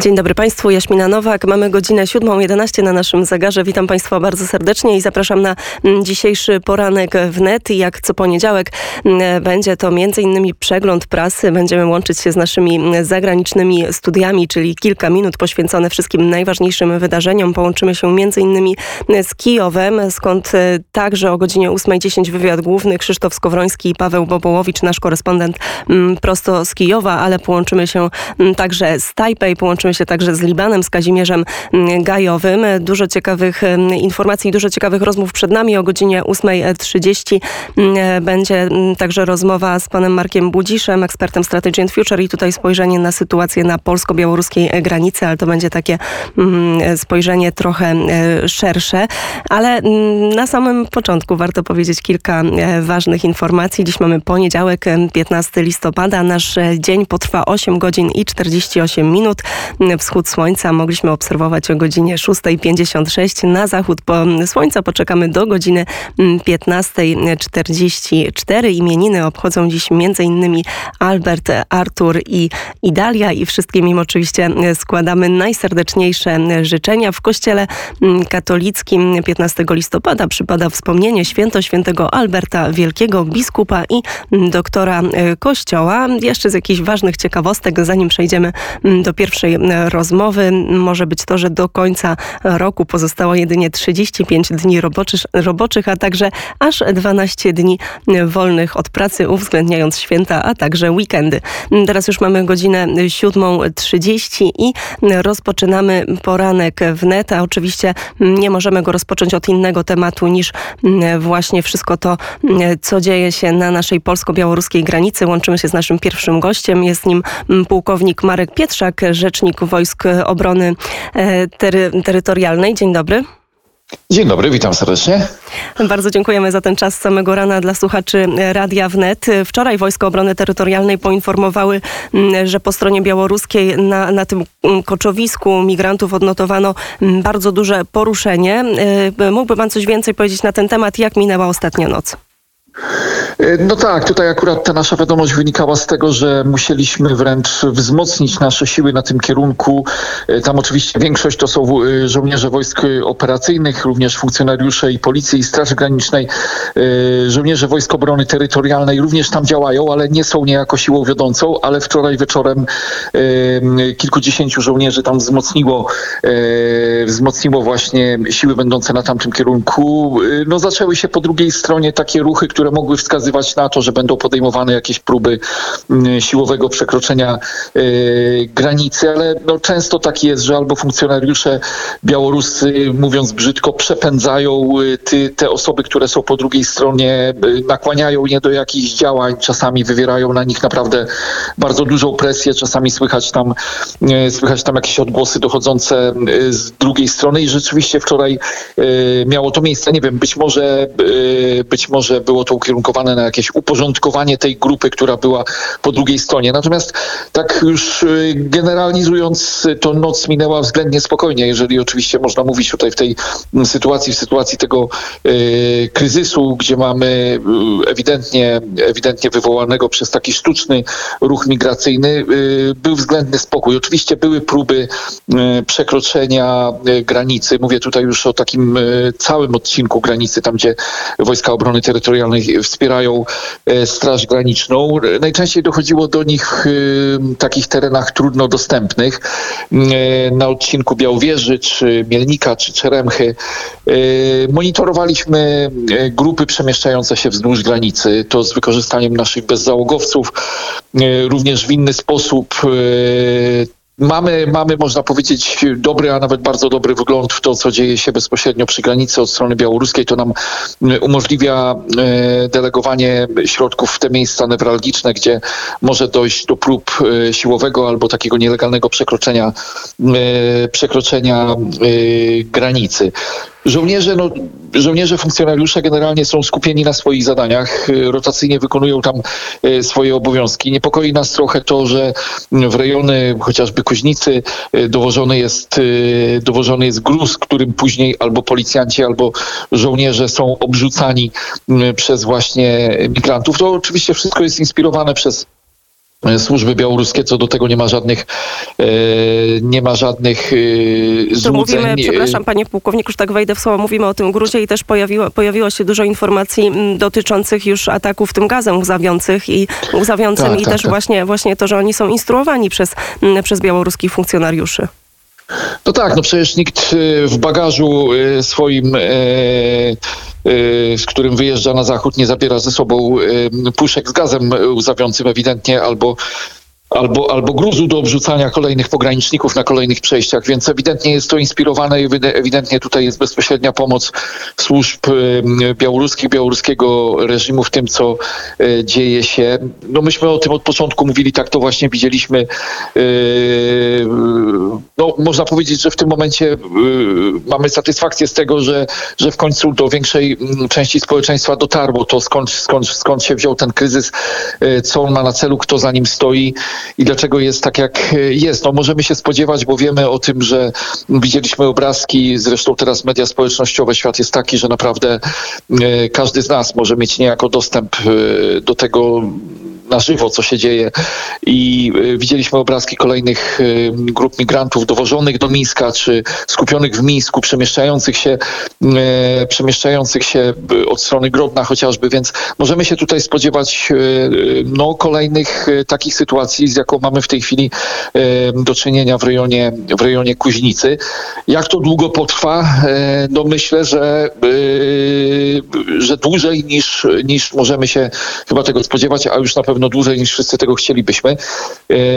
Dzień dobry Państwu, Jaśmina Nowak. Mamy godzinę 7.11 na naszym zegarze. Witam Państwa bardzo serdecznie i zapraszam na mm, dzisiejszy poranek w net. Jak co poniedziałek mm, będzie to m.in. przegląd prasy. Będziemy łączyć się z naszymi mm, zagranicznymi studiami, czyli kilka minut poświęcone wszystkim najważniejszym wydarzeniom. Połączymy się m.in. z Kijowem, skąd e, także o godzinie 8.10 wywiad główny Krzysztof Skowroński i Paweł Bobołowicz, nasz korespondent prosto z Kijowa, ale połączymy się także z Tajpej, połączymy Łączymy się także z Libanem, z Kazimierzem mm, Gajowym. Dużo ciekawych mm, informacji, dużo ciekawych rozmów przed nami. O godzinie 8.30 mm, będzie także rozmowa z panem Markiem Budziszem, ekspertem Strategy and Future i tutaj spojrzenie na sytuację na polsko-białoruskiej granicy, ale to będzie takie spojrzenie trochę e, szersze. Ale na samym początku warto powiedzieć kilka e, ważnych informacji. Dziś mamy poniedziałek, 15 listopada. Nasz e, dzień potrwa 8 godzin i 48 minut. Wschód słońca mogliśmy obserwować o godzinie 6.56. Na zachód słońca poczekamy do godziny 15.44. Imieniny obchodzą dziś m.in. Albert, Artur i Idalia i wszystkim im oczywiście składamy najserdeczniejsze życzenia. W kościele katolickim 15 listopada przypada wspomnienie święto świętego Alberta Wielkiego, biskupa i doktora kościoła. Jeszcze z jakichś ważnych ciekawostek, zanim przejdziemy do pierwszej rozmowy może być to, że do końca roku pozostało jedynie 35 dni roboczych, roboczych, a także aż 12 dni wolnych od pracy, uwzględniając święta, a także weekendy. Teraz już mamy godzinę 7.30 i rozpoczynamy poranek w net, a oczywiście nie możemy go rozpocząć od innego tematu niż właśnie wszystko to, co dzieje się na naszej polsko-białoruskiej granicy. Łączymy się z naszym pierwszym gościem. Jest nim pułkownik Marek Pietrzak, rzecznik Wojsk Obrony e, tery Terytorialnej. Dzień dobry. Dzień dobry, witam serdecznie. Bardzo dziękujemy za ten czas samego rana dla słuchaczy Radia Wnet. Wczoraj Wojska Obrony Terytorialnej poinformowały, mm, że po stronie białoruskiej na, na tym koczowisku migrantów odnotowano mm, bardzo duże poruszenie. E, mógłby pan coś więcej powiedzieć na ten temat? Jak minęła ostatnia noc? E, no tak, tutaj akurat ta nasza wiadomość wynikała z tego, że musieliśmy wręcz wzmocnić nasze siły na tym kierunku. E, tam oczywiście większość to są e, żołnierze wojsk operacyjnych, również funkcjonariusze i policji i Straży Granicznej. Żołnierze Wojsk Obrony Terytorialnej również tam działają, ale nie są niejako siłą wiodącą, ale wczoraj wieczorem kilkudziesięciu żołnierzy tam wzmocniło, wzmocniło właśnie siły będące na tamtym kierunku. No zaczęły się po drugiej stronie takie ruchy, które które mogły wskazywać na to, że będą podejmowane jakieś próby mm, siłowego przekroczenia y, granicy, ale no, często tak jest, że albo funkcjonariusze białoruscy, mówiąc brzydko, przepędzają y, ty, te osoby, które są po drugiej stronie, y, nakłaniają je do jakichś działań, czasami wywierają na nich naprawdę bardzo dużą presję, czasami słychać tam, słychać tam jakieś odgłosy dochodzące z drugiej strony i rzeczywiście wczoraj miało to miejsce. Nie wiem, być może, być może było to ukierunkowane na jakieś uporządkowanie tej grupy, która była po drugiej stronie. Natomiast tak już y, generalizując, to noc minęła względnie spokojnie, jeżeli oczywiście można mówić tutaj w tej sytuacji, w sytuacji tego y, kryzysu, gdzie mamy y, ewidentnie, ewidentnie wywołanego przez taki sztuczny ruch migracyjny, był względny spokój. Oczywiście były próby przekroczenia granicy. Mówię tutaj już o takim całym odcinku granicy, tam gdzie Wojska Obrony Terytorialnej wspierają e, Straż Graniczną. Najczęściej dochodziło do nich w takich terenach trudno dostępnych, e, na odcinku Białowieży, czy Mielnika, czy Czeremchy. E, monitorowaliśmy grupy przemieszczające się wzdłuż granicy, to z wykorzystaniem naszych bezzałogowców, również w inny sposób Mamy, mamy, można powiedzieć, dobry, a nawet bardzo dobry wgląd w to, co dzieje się bezpośrednio przy granicy od strony białoruskiej. To nam mm, umożliwia e, delegowanie środków w te miejsca newralgiczne, gdzie może dojść do prób e, siłowego albo takiego nielegalnego przekroczenia, e, przekroczenia granicy. Żołnierze, no, żołnierze, funkcjonariusze generalnie są skupieni na swoich zadaniach, y, rotacyjnie wykonują tam y, swoje obowiązki. Niepokoi nas trochę to, że w rejony chociażby Kuźnicy y, dowożony jest, dowożony jest gruz, którym później albo policjanci, albo żołnierze są obrzucani przez właśnie migrantów. To oczywiście wszystko jest inspirowane przez służby białoruskie, co do tego nie ma żadnych nie ma żadnych złudzeń. mówimy, przepraszam panie pułkowniku, już tak wejdę w słowo, mówimy o tym gruzie i też pojawiło, pojawiło się dużo informacji dotyczących już ataków tym gazem łzawiących i łzawiącym tak, i tak, też tak. Właśnie, właśnie to, że oni są instruowani przez, przez białoruskich funkcjonariuszy. No tak, no przecież nikt w bagażu swoim, y, z którym wyjeżdża na zachód, nie zabiera ze sobą puszek z gazem łzawiącym ewidentnie albo albo, albo gruzu do obrzucania kolejnych pograniczników na kolejnych przejściach, więc ewidentnie jest to inspirowane i ewidentnie tutaj jest bezpośrednia pomoc służb białoruskich, białoruskiego reżimu w tym, co e, dzieje się. No myśmy o tym od początku mówili, tak to właśnie widzieliśmy. E, no, można powiedzieć, że w tym momencie e, mamy satysfakcję z tego, że, że w końcu do większej części społeczeństwa dotarło to, skąd, skąd, skąd się wziął ten kryzys, co on ma na celu, kto za nim stoi i dlaczego jest tak, jak jest. No możemy się spodziewać, bo wiemy o tym, że widzieliśmy obrazki, zresztą teraz media społecznościowe, świat jest taki, że naprawdę e, każdy z nas może mieć niejako dostęp e, do tego, na żywo, co się dzieje. I e, widzieliśmy obrazki kolejnych grup migrantów dowożonych do Mińska, czy skupionych w Mińsku, przemieszczających się, przemieszczających się od strony Grodna chociażby, więc możemy się tutaj spodziewać no, kolejnych takich sytuacji, z jaką mamy w tej chwili do czynienia w rejonie, w rejonie Kuźnicy. Jak to długo potrwa? No myślę, że, że dłużej niż, niż możemy się chyba tego spodziewać, a już na pewno dłużej niż wszyscy tego chcielibyśmy.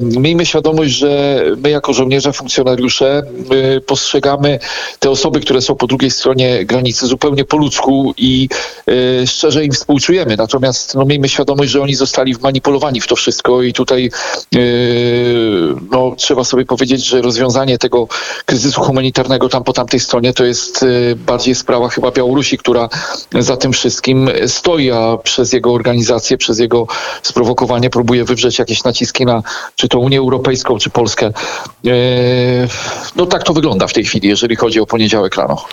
Miejmy świadomość, że my jako żołnierze, funkcjonariusze e, postrzegamy te osoby, które są po drugiej stronie granicy zupełnie po ludzku i e, szczerze im współczujemy. Natomiast no, miejmy świadomość, że oni zostali wmanipulowani w to wszystko i tutaj no, trzeba sobie powiedzieć, że rozwiązanie tego kryzysu humanitarnego tam po tamtej stronie to jest bardziej sprawa chyba Białorusi, która za tym wszystkim stoi, a przez jego organizację, przez jego sprowokowanie próbuje wywrzeć jakieś naciski na czy to Unię Europejską, czy Polskę. Yy, no tak to wygląda w tej chwili, jeżeli chodzi o poniedziałek rano.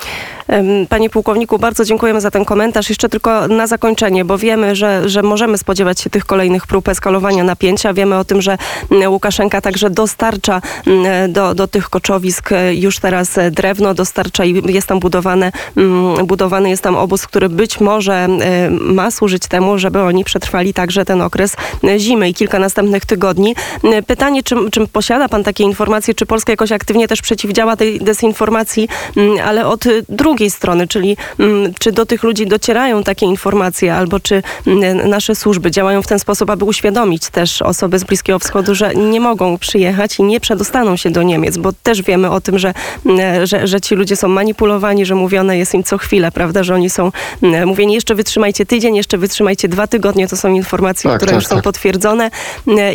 Panie pułkowniku, bardzo dziękujemy za ten komentarz. Jeszcze tylko na zakończenie, bo wiemy, że, że możemy spodziewać się tych kolejnych prób eskalowania napięcia. Wiemy o tym, że mm, Łukaszenka także dostarcza mm, do, do tych koczowisk e, już teraz e, drewno, dostarcza i jest tam budowane, mm, budowany jest tam obóz, który być może e, ma służyć temu, żeby oni przetrwali także ten okres zimy i kilka następnych tygodni. Pytanie, czym, czym posiada Pan takie informacje, czy Polska jakoś aktywnie też przeciwdziała tej dezinformacji, ale od drugiej drugiej strony, czyli mm, czy do tych ludzi docierają takie informacje, albo czy mm, nasze służby działają w ten sposób, aby uświadomić też osoby z Bliskiego Wschodu, że nie mogą przyjechać i nie przedostaną się do Niemiec, bo też wiemy o tym, że, mm, że, że ci ludzie są manipulowani, że mówione jest im co chwilę, prawda, że oni są mówieni jeszcze wytrzymajcie tydzień, jeszcze wytrzymajcie dwa tygodnie, to są informacje, tak, które tak, już są tak. potwierdzone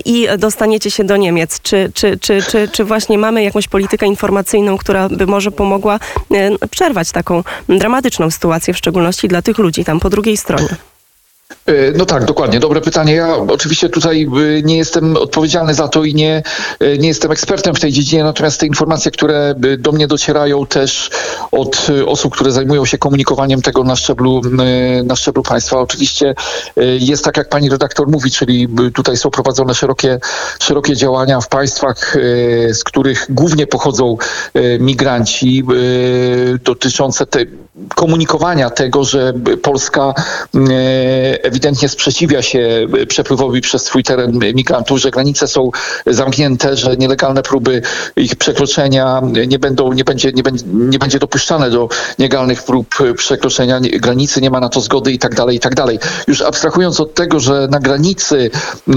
i dostaniecie się do Niemiec. Czy, czy, czy, czy, czy właśnie mamy jakąś politykę informacyjną, która by może pomogła przerwać taką taką dramatyczną sytuację, w szczególności dla tych ludzi tam po drugiej stronie. E, no tak, dokładnie. Dobre pytanie. Ja oczywiście tutaj e, nie jestem odpowiedzialny za to i nie, e, nie jestem ekspertem w tej dziedzinie, natomiast te informacje, które do mnie docierają też od osób, które zajmują się komunikowaniem tego na szczeblu, na szczeblu państwa, oczywiście jest tak, jak pani redaktor mówi, czyli tutaj są prowadzone szerokie, szerokie działania w państwach, z których głównie pochodzą migranci dotyczące tej komunikowania tego, że Polska ewidentnie sprzeciwia się przepływowi przez swój teren migrantów, że granice są zamknięte, że nielegalne próby ich przekroczenia nie będą, nie będzie, nie będzie, nie będzie dopuszczane do nielegalnych prób przekroczenia granicy, nie ma na to zgody i tak dalej, i tak dalej. Już abstrahując od tego, że na granicy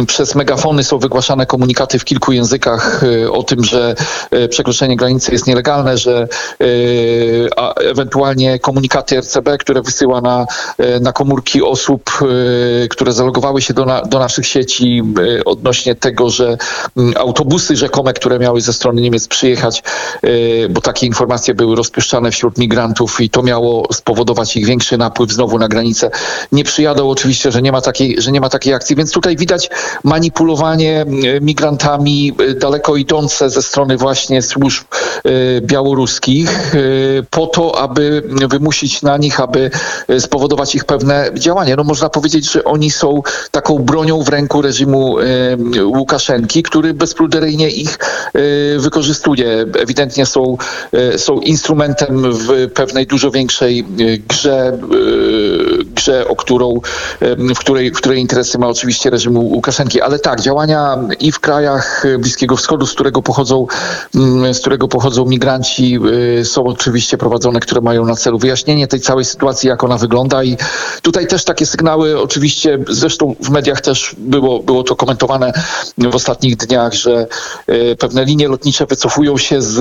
przez megafony są wygłaszane komunikaty w kilku językach e, o tym, że e, przekroczenie granicy jest nielegalne, że a ewentualnie komunikaty RCB, które wysyła na, e, na komórki osób, e, które zalogowały się do, na, do naszych sieci e, odnośnie tego, że mm, autobusy rzekome, które miały ze strony Niemiec przyjechać, bo takie informacje były rozpuszczane wśród migrantów i to miało spowodować ich większy napływ znowu na granicę. Nie przyjadą oczywiście, że nie ma takiej, że nie ma takiej akcji, więc tutaj widać manipulowanie migrantami daleko idące ze strony właśnie służb białoruskich po to, aby wymusić na nich, aby spowodować ich pewne działanie. No można powiedzieć, że oni są taką bronią w ręku reżimu Łukaszenki, który bezpruderyjnie ich wykorzystuje. Ewidentnie są, są instrumentem w pewnej dużo większej grze, grze o którą, w której, w której interesy ma oczywiście reżim Łukaszenki. Ale tak, działania i w krajach Bliskiego Wschodu, z którego pochodzą, z którego pochodzą migranci, są oczywiście prowadzone, które mają na celu wyjaśnienie tej całej sytuacji, jak ona wygląda i tutaj też takie sygnały oczywiście, zresztą w mediach też było, było to komentowane w ostatnich dniach, że e, pewne linie lotnicze wycofują się z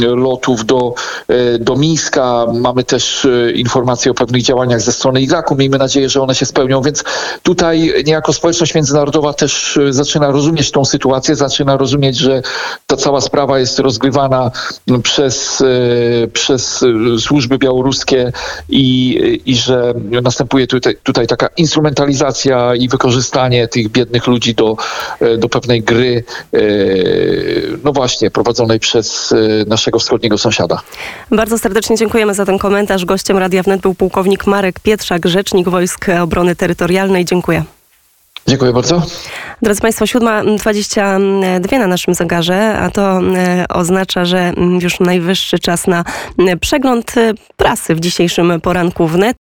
lotów do, e, do Mińska. Mamy też e, informacje o pewnych działaniach ze strony Iraku. Miejmy nadzieję, że one się spełnią, więc tutaj niejako społeczność międzynarodowa też zaczyna rozumieć tą sytuację, zaczyna rozumieć, że ta cała sprawa jest rozgrywana przez, przez służby białoruskie i, i że następuje tutaj, tutaj taka instrumentalizacja i wykorzystanie tych biednych ludzi do, do pewnej gry, e, no właśnie, prowadzonej przez e, naszego wschodniego sąsiada. Bardzo serdecznie dziękujemy za ten komentarz. Gościem Radia Wnet był pułkownik Marek Pietrzak, rzecznik Wojsk Obrony Terytorialnej. Dziękuję. Dziękuję bardzo. Drodzy Państwo, 7.22 na naszym zegarze, a to e, oznacza, że już najwyższy czas na przegląd prasy w dzisiejszym poranku wnet.